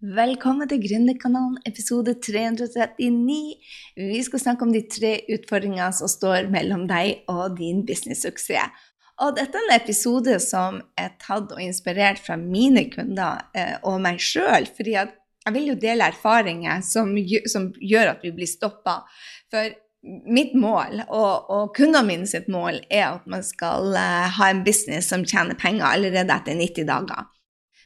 Velkommen til Gründerkanalen, episode 339. Vi skal snakke om de tre utfordringene som står mellom deg og din businesssuksess. Og dette er en episode som er tatt og inspirert fra mine kunder eh, og meg sjøl. fordi jeg vil jo dele erfaringer som, gjør at vi blir stoppa. For mitt mål, og, og kundene mine sitt mål, er at man skal uh, ha en business som tjener penger allerede etter 90 dager.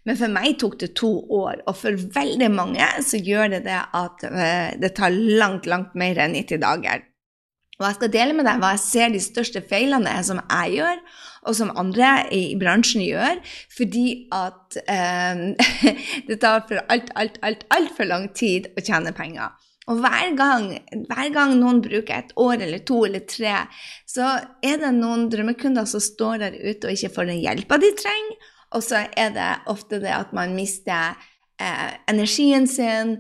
Men for meg tok det to år, og for veldig mange så gjør det det at uh, det tar langt, langt mer enn 90 dager. Og jeg skal dele med deg hva jeg ser de største feilene som jeg gjør, og som andre i bransjen gjør, fordi at uh, det tar for alt, alt, alt, altfor lang tid å tjene penger. Og hver gang, hver gang, noen bruker et år eller to eller tre, så er det noen drømmekunder som står der ute og ikke får den hjelpa de trenger, og så er det ofte det at man mister eh, energien sin,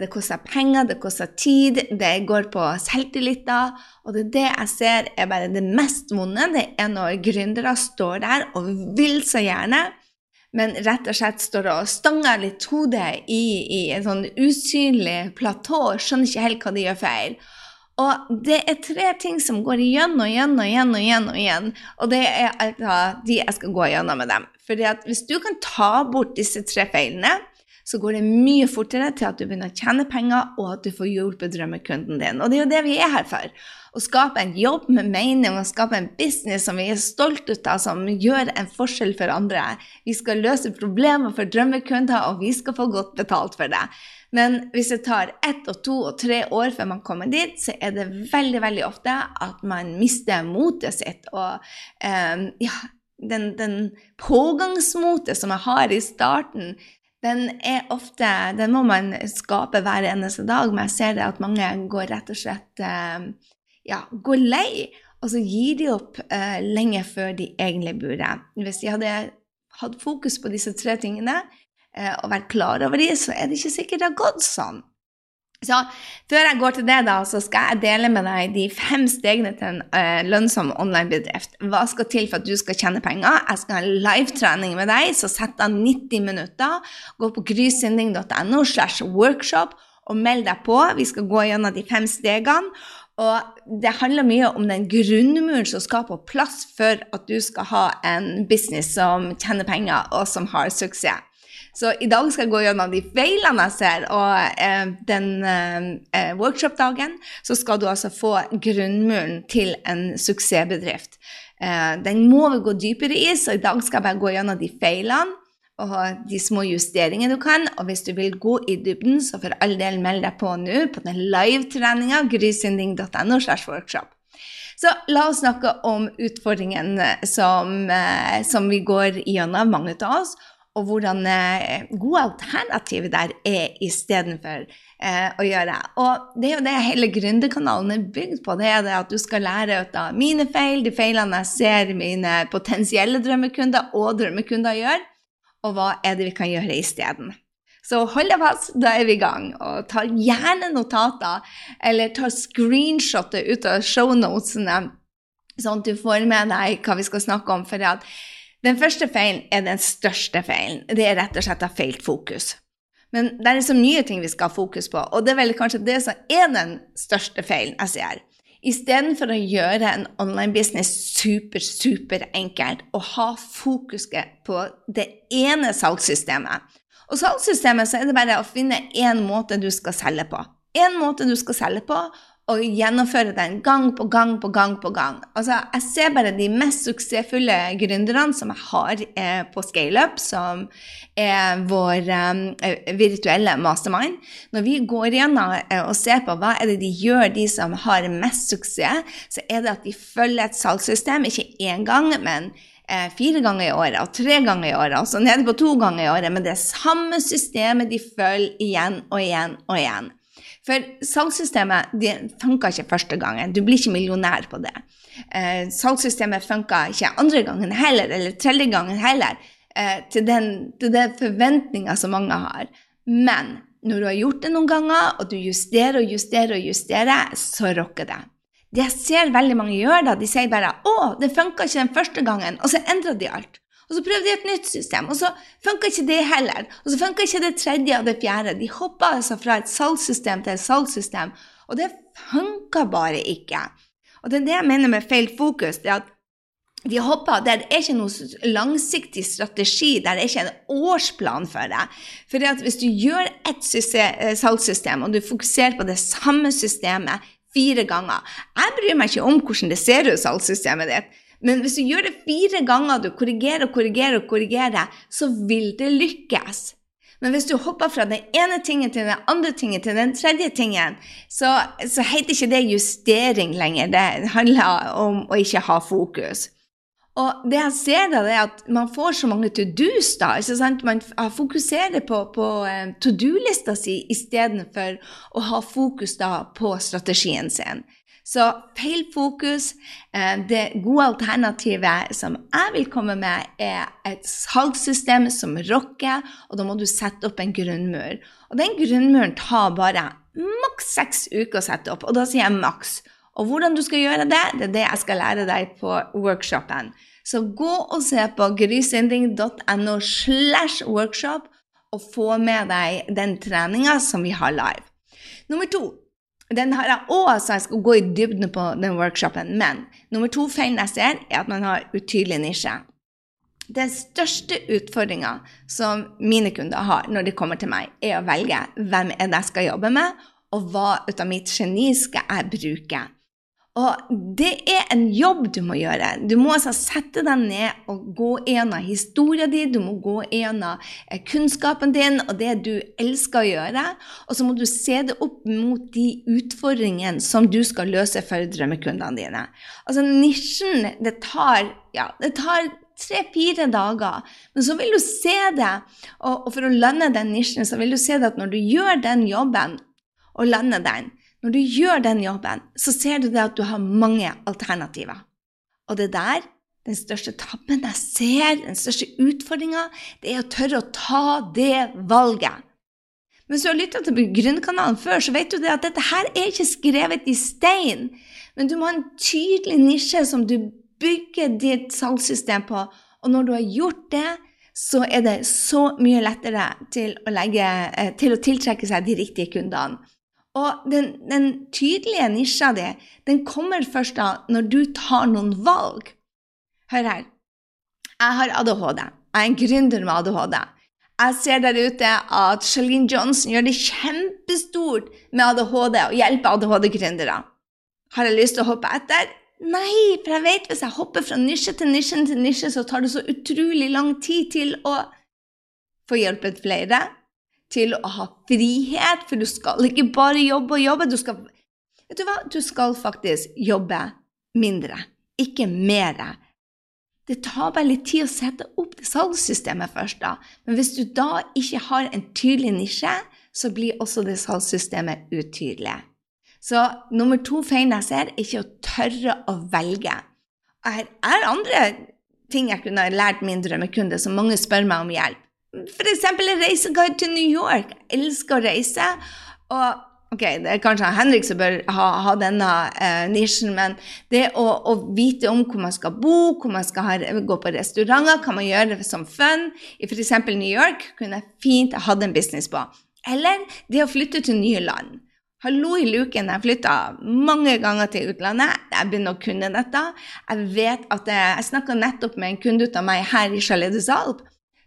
det koster penger, det koster tid, det går på selvtilliter. Og det det jeg ser er bare det mest vonde. Det er når gründere står der og vil så gjerne, men rett og slett står og stanger litt hodet i, i en sånn usynlig platå og skjønner ikke helt hva de gjør feil. Og det er tre ting som går igjen og igjen og igjen og igjen. Og igjen, og det er altså de jeg skal gå igjennom med dem. At hvis du kan ta bort disse tre feilene, så går det mye fortere til at du begynner å tjene penger, og at du får hjulpet drømmekunden din. Og det er jo det vi er her for. Å skape en jobb med mening, og skape en business som vi er stolte av, som gjør en forskjell for andre. Vi skal løse problemer for drømmekunder, og vi skal få godt betalt for det. Men hvis det tar ett og to og tre år før man kommer dit, så er det veldig veldig ofte at man mister motet sitt. Og um, ja, den, den pågangsmotet som jeg har i starten, den er ofte Den må man skape hver eneste dag, men jeg ser det at mange går rett og slett um, ja, går lei, og så gir de opp uh, lenge før de egentlig burde. Hvis de hadde hatt fokus på disse tre tingene, Eh, og være klar over de, så er det ikke sikkert det har gått sånn. Så før jeg går til det, da, så skal jeg dele med deg de fem stegene til en uh, lønnsom online-bedrift. Hva skal til for at du skal tjene penger? Jeg skal ha en livetrening med deg, så sett av 90 minutter. Gå på grysynding.no slash workshop og meld deg på. Vi skal gå gjennom de fem stegene. Og det handler mye om den grunnmuren som skal på plass for at du skal ha en business som tjener penger, og som har suksess. Så i dag skal jeg gå gjennom de feilene jeg ser, og eh, den eh, eh, workshop-dagen så skal du altså få grunnmuren til en suksessbedrift. Eh, den må vi gå dypere i, så i dag skal jeg bare gå gjennom de feilene og de små justeringene du kan. Og hvis du vil gå i dybden, så for all del meld deg på nå på den live-treninga grysynding.no. Så la oss snakke om utfordringen som, eh, som vi går gjennom, mange av oss, og hvordan eh, gode alternativer der er istedenfor eh, å gjøre. Og det er jo det hele Gründerkanalen er bygd på. Det er det at du skal lære ut av mine feil, de feilene jeg ser mine potensielle drømmekunder og drømmekunder gjør, og hva er det vi kan gjøre isteden. Så hold deg fast, da er vi i gang. Og ta gjerne notater, eller ta screenshotet ut av shownotene, sånn at du får med deg hva vi skal snakke om. for at den første feilen er den største feilen. Det er rett og slett å ha feilt fokus. Men det er så mye ting vi skal ha fokus på, og det er vel kanskje det som er den største feilen jeg ser. Istedenfor å gjøre en online-business super, super enkelt og ha fokuset på det ene salgssystemet. Og salgssystemet så er det bare å finne én måte du skal selge på. En måte du skal selge på, og gjennomføre den gang på gang på gang på gang. Altså, jeg ser bare de mest suksessfulle gründerne som jeg har eh, på ScaleUp, som er vår eh, virtuelle mastermind. Når vi går igjennom eh, og ser på hva er det de gjør, de som har mest suksess, så er det at de følger et salgssystem, ikke én gang, men eh, fire ganger i året og tre ganger i året, altså nede på to ganger i året, men det er samme systemet de følger igjen og igjen og igjen. For salgssystemet det funka ikke første gangen. Du blir ikke millionær på det. Eh, salgssystemet funka ikke andre gangen heller, eller tredje gangen heller, eh, til den, til den forventninga som mange har. Men når du har gjort det noen ganger, og du justerer og justerer og justerer, så rocker det. Det jeg ser veldig mange gjør da, de sier bare 'Å, det funka ikke den første gangen', og så endrer de alt. Og så prøvde de et nytt system, og så funka ikke det heller. Og så funka ikke det tredje og det fjerde. De hoppa altså fra et salgssystem til et salgssystem, og det funka bare ikke. Og det er det jeg mener med feil fokus. det er at de hopper, Det er ikke noen langsiktig strategi, det er ikke en årsplan for det. For hvis du gjør et eh, salgssystem, og du fokuserer på det samme systemet fire ganger Jeg bryr meg ikke om hvordan det ser ut, salgssystemet ditt. Men hvis du gjør det fire ganger, du korrigerer og korrigerer og korrigerer, så vil det lykkes. Men hvis du hopper fra den ene tingen til den andre tingen til den tredje tingen, så, så heter ikke det justering lenger. Det handler om å ikke ha fokus. Og det jeg ser da, er at man får så mange to do's. da, ikke sant? Man fokuserer på, på eh, to do-lista si istedenfor å ha fokus da på strategien sin. Så feil fokus. Eh, det gode alternativet som jeg vil komme med, er et salgssystem som rocker, og da må du sette opp en grunnmur. Og den grunnmuren tar bare maks seks uker å sette opp, og da sier jeg maks. Og hvordan du skal gjøre det, det er det jeg skal lære deg på workshopen. Så gå og se på grysynding.no slash workshop og få med deg den treninga som vi har live. Nummer to. Den har jeg òg, så jeg skal gå i dybden på den workshopen. Men nummer to feilen jeg ser, er at man har utydelig nisje. Den største utfordringa som mine kunder har når de kommer til meg, er å velge hvem er det jeg skal jobbe med, og hva ut av mitt geni skal jeg bruke. Og det er en jobb du må gjøre. Du må altså sette deg ned og gå gjennom historien din, du må gå gjennom eh, kunnskapen din og det du elsker å gjøre. Og så må du se det opp mot de utfordringene som du skal løse for drømmekundene dine. Altså nisjen, det tar, ja, det tar tre-fire dager. Men så vil du se det, og, for å lande den nisjen, så vil du se det at når du gjør den jobben og lander den, når du gjør den jobben, så ser du at du har mange alternativer. Og det der, den største tabben jeg ser, den største utfordringa, det er å tørre å ta det valget. Men hvis du har lytta til Grunnkanalen før, så vet du det at dette her er ikke skrevet i stein. Men du må ha en tydelig nisje som du bygger ditt salgssystem på. Og når du har gjort det, så er det så mye lettere til å, legge, eh, til å tiltrekke seg de riktige kundene. Og den, den tydelige nisja di, den kommer først da når du tar noen valg. Hør her. Jeg har ADHD. Jeg er en gründer med ADHD. Jeg ser der ute at Shalene Johnson gjør det kjempestort med ADHD og hjelper ADHD-gründere. Har jeg lyst til å hoppe etter? Nei, for jeg vet hvis jeg hopper fra nisje til nisje til nisje, så tar det så utrolig lang tid til å få hjulpet flere til å ha frihet, for du skal ikke bare jobbe og jobbe. Du skal, vet du hva? Du skal faktisk jobbe mindre, ikke mer. Det tar bare litt tid å sette opp det salgssystemet først, da. Men hvis du da ikke har en tydelig nisje, så blir også det salgssystemet utydelig. Så nummer to feilen jeg ser, er ikke å tørre å velge. Her er andre ting jeg kunne lært min drømmekunde, som mange spør meg om hjelp. F.eks. en reiseguide til New York. Jeg elsker å reise. Og Ok, det er kanskje Henrik som bør ha, ha denne eh, nisjen, men det å, å, vite om hvor man skal bo, hvor man skal ha, gå på restauranter, kan man gjøre det som fun. I f.eks. New York kunne jeg fint hatt en business på. Eller det å flytte til nye land. Hallo i luken, jeg flytta mange ganger til utlandet. Jeg begynner å kunne dette. Jeg vet at jeg, jeg snakka nettopp med en kunde ut av meg her i Chalet de Salp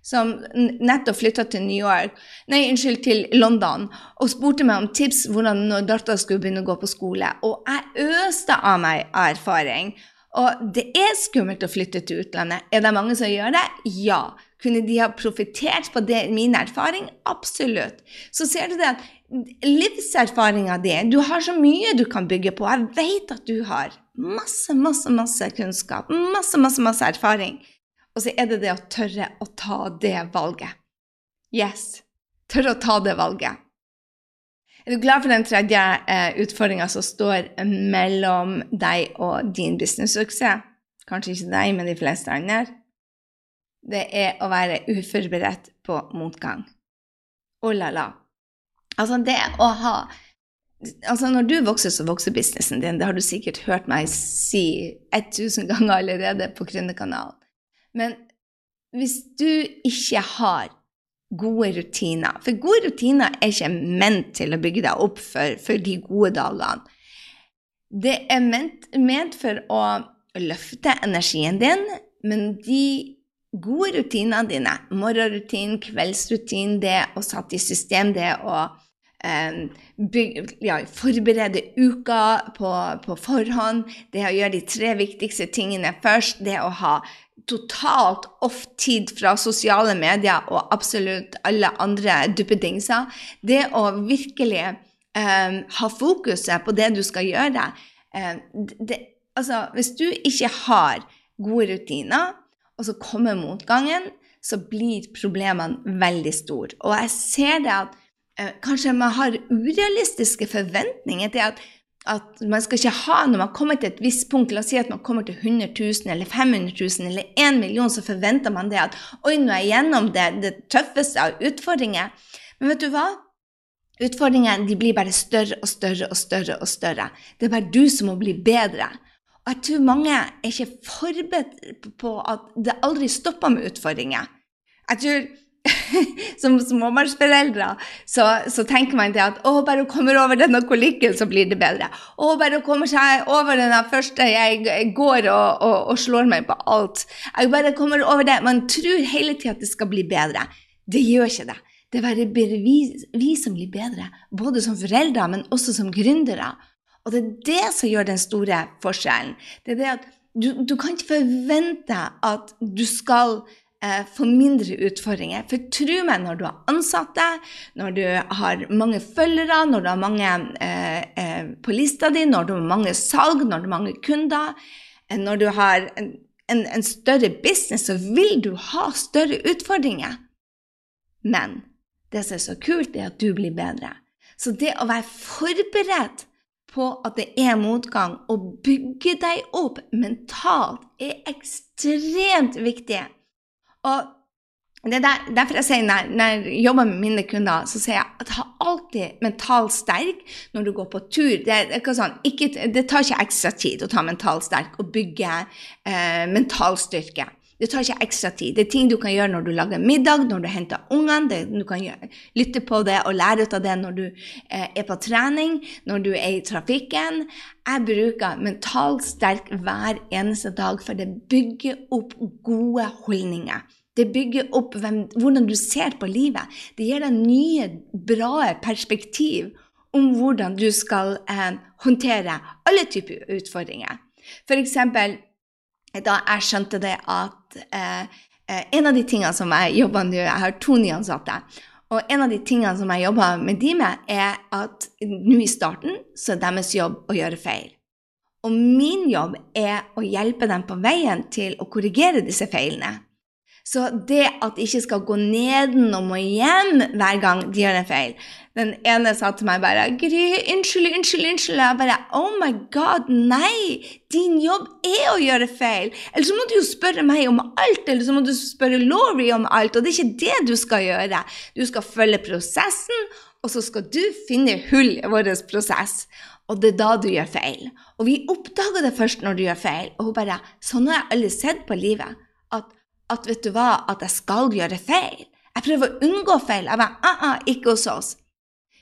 som nettopp flytta til New York, nei, unnskyld, til London, og spurte meg om tips hvordan når dattera skulle begynne å gå på skole. Og jeg øste av meg erfaring. Og det er skummelt å flytte til utlandet. Er det mange som gjør det? Ja. Kunne de ha profitert på det, min erfaring? Absolutt. Så ser du det at livserfaringa di Du har så mye du kan bygge på. Jeg vet at du har masse, masse, masse kunnskap. Masse, masse, masse erfaring. Og så er det det å tørre å ta det valget. Yes, tørre å ta det valget. Er du glad for den tredje eh, utfordringa som står mellom deg og din businesssuksess? Kanskje ikke deg, men de fleste andre. Det er å være uforberedt på motgang. Oh la la. Altså, det å ha Altså, når du vokser, så vokser businessen din. Det har du sikkert hørt meg si 1000 ganger allerede på Gründerkanalen. Men hvis du ikke har gode rutiner For gode rutiner er ikke ment til å bygge deg opp for, for de gode dagene. Det er ment, ment for å løfte energien din, men de gode rutinene dine, morgenrutinen, kveldsrutin, det å sette i system det å bygge, ja, forberede uka på, på, forhånd, det å gjøre de tre viktigste tingene først, det å ha totalt off-tid fra sosiale medier og absolutt alle andre duppedingser, det å virkelig eh, ha fokuset på det du skal gjøre. Eh, det, Altså, hvis du ikke har gode rutiner, og så kommer motgangen, så blir problemene veldig store. Og jeg ser det at kanskje man har urealistiske forventninger til at, at man skal ikke ha Når man kommer til et visst punkt, la oss si at man kommer til 100 000 eller 500 000 eller 1 million, så forventer man det at oi, nå er jeg gjennom det, det tøffeste av utfordringer. Men vet du hva? Utfordringene blir bare større og større og større. og større. Det er bare du som må bli bedre. Og jeg tror mange er ikke forberedt på at det aldri stopper med utfordringer. Jeg tror som småbarnsforeldre så, så, tenker man til at å, bare hun kommer over denne kolikken, så blir det bedre. Å, bare hun kommer seg over den første jeg går og, og, og, slår meg på alt. Jeg bare kommer over det. Man tror hele tida at det skal bli bedre. Det gjør ikke det. Det er bare vi, vi som blir bedre, både som foreldre, men også som gründere. Og det er det som gjør den store forskjellen. Det er det at du, du kan ikke forvente at du skal få mindre utfordringer. For tro meg, når du har ansatte, når du har mange følgere, når du har mange eh, eh, på lista di, når du har mange salg, når du har mange kunder, eh, når du har en, en, en større business, så vil du ha større utfordringer. Men det som er så kult, er at du blir bedre. Så det å være forberedt på at det er motgang, og bygge deg opp mentalt, er ekstremt viktig. Og det er derfor jeg sier når, når jeg jobber med mine kunder, så sier jeg at ha alltid mental sterk når du går på tur. Det, det, sånn, ikke, det tar ikke ekstra tid å ta mental sterk og bygge eh, mental styrke. Det tar ikke ekstra tid. Det er ting du kan gjøre når du lager middag, når du henter ungene. Du kan gjøre, lytte på det og lære ut av det når du eh, er på trening, når du er i trafikken. Jeg bruker mentalt sterk hver eneste dag, for det bygger opp gode holdninger. Det bygger opp hvem, hvordan du ser på livet. Det gir deg nye, bra perspektiv om hvordan du skal eh, håndtere alle typer utfordringer. For eksempel, da jeg skjønte det at eh, eh, En av de tingene som jeg jobber med Jeg har to nyansatte. Og en av de tingene som jeg jobber med de med, er at nå i starten så er deres jobb å gjøre feil. Og min jobb er å hjelpe dem på veien til å korrigere disse feilene. Så det at de ikke skal gå nedenom og hjem hver gang de gjør en feil Den ene sa til meg bare 'Gry, unnskyld, unnskyld, unnskyld.' Jeg bare 'Oh my God, nei! Din jobb er å gjøre feil.' Eller så må du jo spørre meg om alt, eller så må du spørre Laurie om alt. Og det er ikke det du skal gjøre. Du skal følge prosessen, og så skal du finne hull i vår prosess. Og det er da du gjør feil. Og vi oppdager det først når du gjør feil. Og hun bare 'Sånn har jeg aldri sett på livet.' At at vet du hva, at jeg skal gjøre feil. Jeg prøver å unngå feil. Jeg bare, ah, ah, ikke hos oss.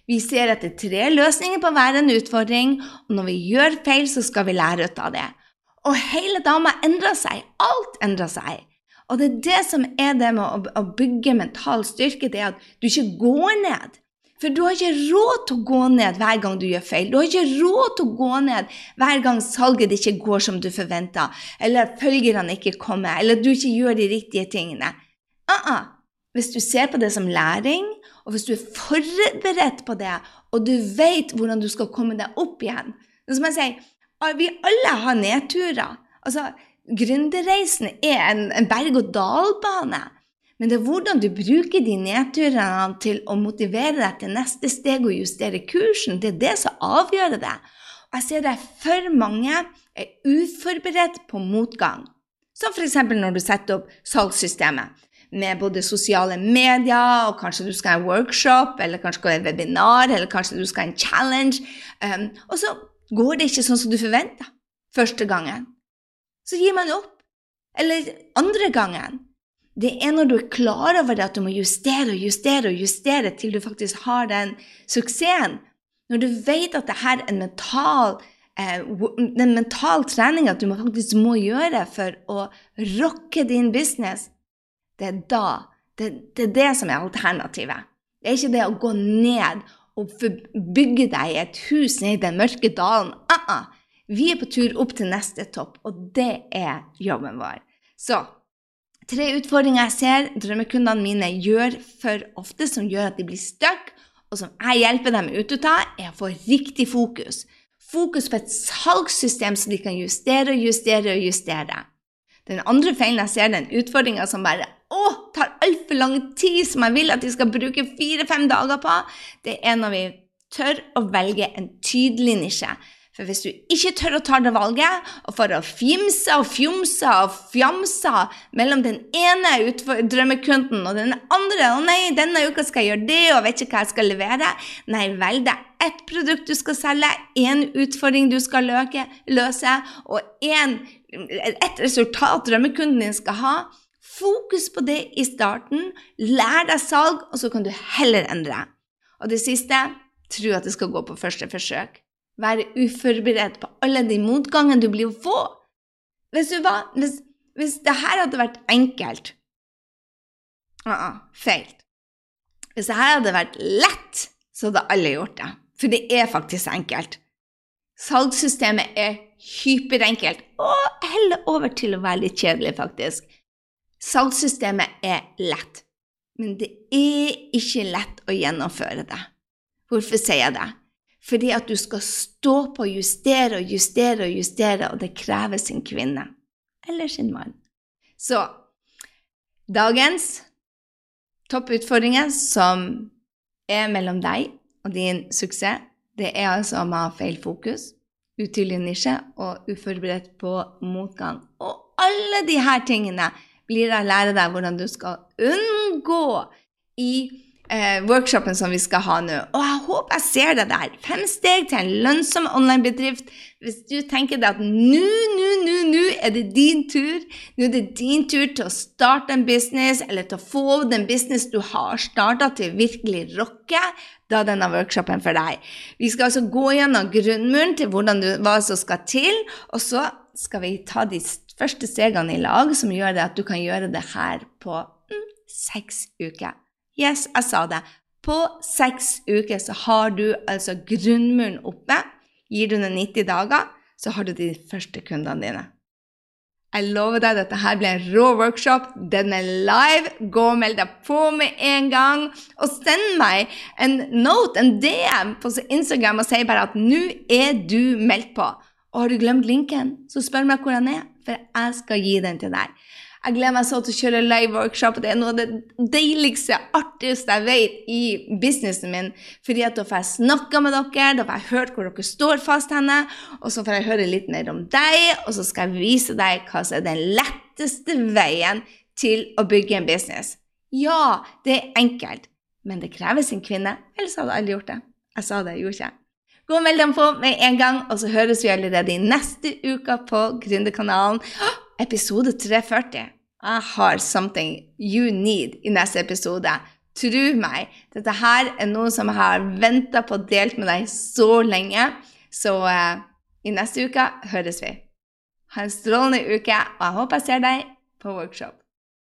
Vi ser etter tre løsninger på hver en utfordring, og når vi gjør feil, så skal vi lære ut av det. Og hele dama endrer seg. Alt endrer seg. Og det er det som er det med å, bygge mental styrke, det er at du ikke går ned. For du har ikke råd til å gå ned hver gang du gjør feil. Du har ikke råd til å gå ned hver gang salget ikke går som du forventa, eller følgerne ikke kommer, eller du ikke gjør de riktige tingene. Uh -uh. Hvis du ser på det som læring, og hvis du er forberedt på det, og du vet hvordan du skal komme deg opp igjen Som jeg sier, vi alle har nedturer. Altså, Gründerreisen er en, en berg-og-dal-bane. Men det er hvordan du bruker de nedturene til å motivere deg til neste steg og justere kursen. Det er det som avgjør det. Og jeg ser det for mange er uforberedt på motgang. Som f.eks. når du setter opp salgssystemet med både sosiale medier, og kanskje du skal ha en workshop, eller kanskje skal ha en webinar, eller kanskje du skal ha en challenge. Um, og så går det ikke sånn som du forventer første gangen. Så gir man opp. Eller andre gangen. Det er når du er klar over det at du må justere og justere og justere til du faktisk har den suksessen. Når du vet at det her er en mental, eh, den mental trening at du faktisk må gjøre for å rocke din business, det er da det, det er det som er alternativet. Det er ikke det å gå ned og bygge deg et hus nede i den mørke dalen. Uh -uh. Vi er på tur opp til neste topp, og det er jobben vår. Så Tre utfordringer jeg ser drømmekundene mine gjør for ofte, som gjør at de blir stuck, og som jeg hjelper dem ut av, er å få riktig fokus. Fokus på et salgssystem som de kan justere og justere og justere. Den andre feilen jeg ser, den utfordringa som bare å, tar altfor lang tid, som jeg vil at de skal bruke fire-fem dager på, det er når vi tør å velge en tydelig nisje. For hvis du ikke tør å ta det valget, og for å fjimse og fjomse og fjamse mellom den ene drømmekunden og den andre 'Å nei, denne uka skal jeg gjøre det, og vet ikke hva jeg skal levere', nei vel, det er ett produkt du skal selge, én utfordring du skal løke, løse, og en, et resultat drømmekunden din skal ha. Fokus på det i starten. Lær deg salg, og så kan du heller endre. Og det siste tro at det skal gå på første forsøk være uforberedt på alle de motgangene du blir å få. Hvis, du var, hvis, hvis det her hadde vært enkelt uh -uh, Feil. Hvis det her hadde vært lett, så hadde alle gjort det. For det er faktisk enkelt. Salgssystemet er hyperenkelt og heller over til å være litt kjedelig, faktisk. Salgssystemet er lett, men det er ikke lett å gjennomføre det. Hvorfor sier jeg det? Fordi at du skal stå på og justere og justere og justere, og det krever sin kvinne. Eller sin mann. Så dagens topputfordringer som er mellom deg og din suksess, det er altså å ha feil fokus, utydelig nisje og uforberedt på motgang. Og alle disse tingene blir jeg lære deg hvordan du skal unngå i eh, workshopen som vi skal ha nå. Og jeg håper jeg ser deg der. Fem steg til en lønnsom online-bedrift. Hvis du tenker deg at nå, nå, nå, nå er det din tur. Nå er det din tur til å starte en business, eller til å få den business du har starta, til virkelig rocke. Da er denne workshopen for deg. Vi skal altså gå gjennom grunnmuren til du, hva som skal til, og så skal vi ta de første stegene i lag som gjør det at du kan gjøre det her på mm, seks uker. Yes, jeg sa det. På seks uker så har du altså grunnmuren oppe. Gir du den 90 dager, så har du de første kundene dine. Jeg lover deg dette blir en rå workshop. Den er live. Gå og meld deg på med en gang. Og send meg en note, en DM på Instagram og si bare at 'nå er du meldt på'. Og har du glemt linken, så spør meg hvor den er, for jeg skal gi den til deg. Jeg gleder meg så til å kjøre live-workshop. Det er noe av det deiligste, artigste jeg vet i businessen min. Fordi at da får jeg snakka med dere, da får jeg hørt hvor dere står fast henne, og så får jeg høre litt mer om deg, og så skal jeg vise deg hva som er den letteste veien til å bygge en business. Ja, det er enkelt, men det krever sin kvinne, ellers hadde jeg aldri gjort det. Jeg sa det, jeg gjorde ikke. Gå og meld dem på med en gang, og så høres vi allerede i neste uke på Gründerkanalen. Episode 340. I har something you need i neste episode. Tro meg, dette her er noe som jeg har venta på å dele med deg så lenge. Så uh, i neste uke høres vi. Ha en strålende uke, og jeg håper jeg ser deg på workshop.